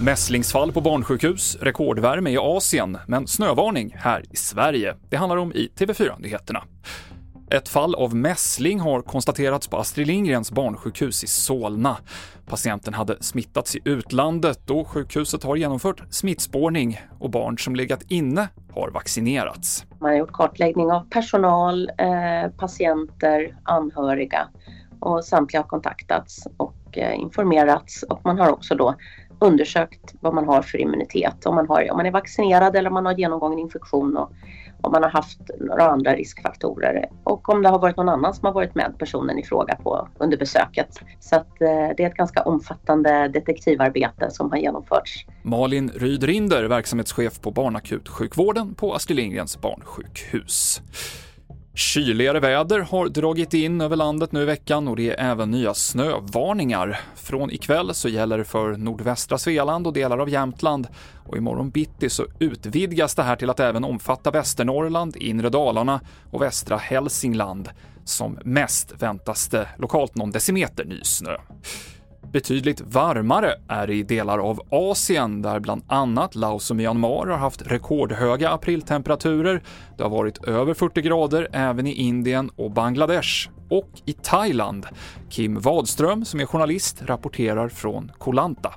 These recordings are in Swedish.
Mässlingsfall på barnsjukhus, rekordvärme i Asien, men snövarning här i Sverige. Det handlar om i TV4-nyheterna. Ett fall av mässling har konstaterats på Astrid Lindgrens barnsjukhus i Solna. Patienten hade smittats i utlandet och sjukhuset har genomfört smittspårning och barn som legat inne har vaccinerats. Man har gjort kartläggning av personal, eh, patienter, anhöriga och samtliga har kontaktats och eh, informerats och man har också då undersökt vad man har för immunitet, om man, har, om man är vaccinerad eller om man har genomgången infektion och om man har haft några andra riskfaktorer och om det har varit någon annan som har varit med personen i fråga på under besöket. Så att, eh, det är ett ganska omfattande detektivarbete som har genomförts. Malin Rydrinder, verksamhetschef på barnakutsjukvården på Astrid Lindgrens barnsjukhus. Kyligare väder har dragit in över landet nu i veckan och det är även nya snövarningar. Från ikväll så gäller det för nordvästra Svealand och delar av Jämtland och imorgon bitti så utvidgas det här till att även omfatta Västernorrland, inre Dalarna och västra Hälsingland. Som mest väntas det lokalt någon decimeter ny snö. Betydligt varmare är det i delar av Asien där bland annat Laos och Myanmar har haft rekordhöga apriltemperaturer. Det har varit över 40 grader även i Indien och Bangladesh och i Thailand. Kim Wadström, som är journalist, rapporterar från Koh Lanta.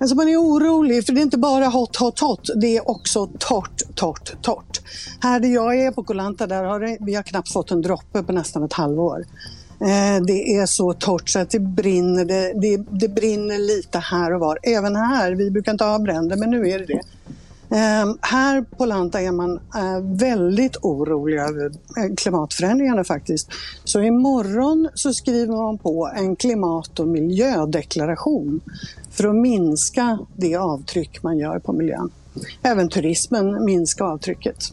Alltså man är orolig för det är inte bara hot, hot, hot. Det är också torrt, torrt, torrt. Här där jag är på Koh Lanta, där har det, vi har knappt fått en droppe på nästan ett halvår. Eh, det är så torrt så att det brinner, det, det, det, brinner lite här och var. Även här, vi brukar inte ha bränder men nu är det det. Eh, här på Lanta är man eh, väldigt orolig över klimatförändringarna faktiskt. Så imorgon så skriver man på en klimat och miljödeklaration för att minska det avtryck man gör på miljön. Även turismen minskar avtrycket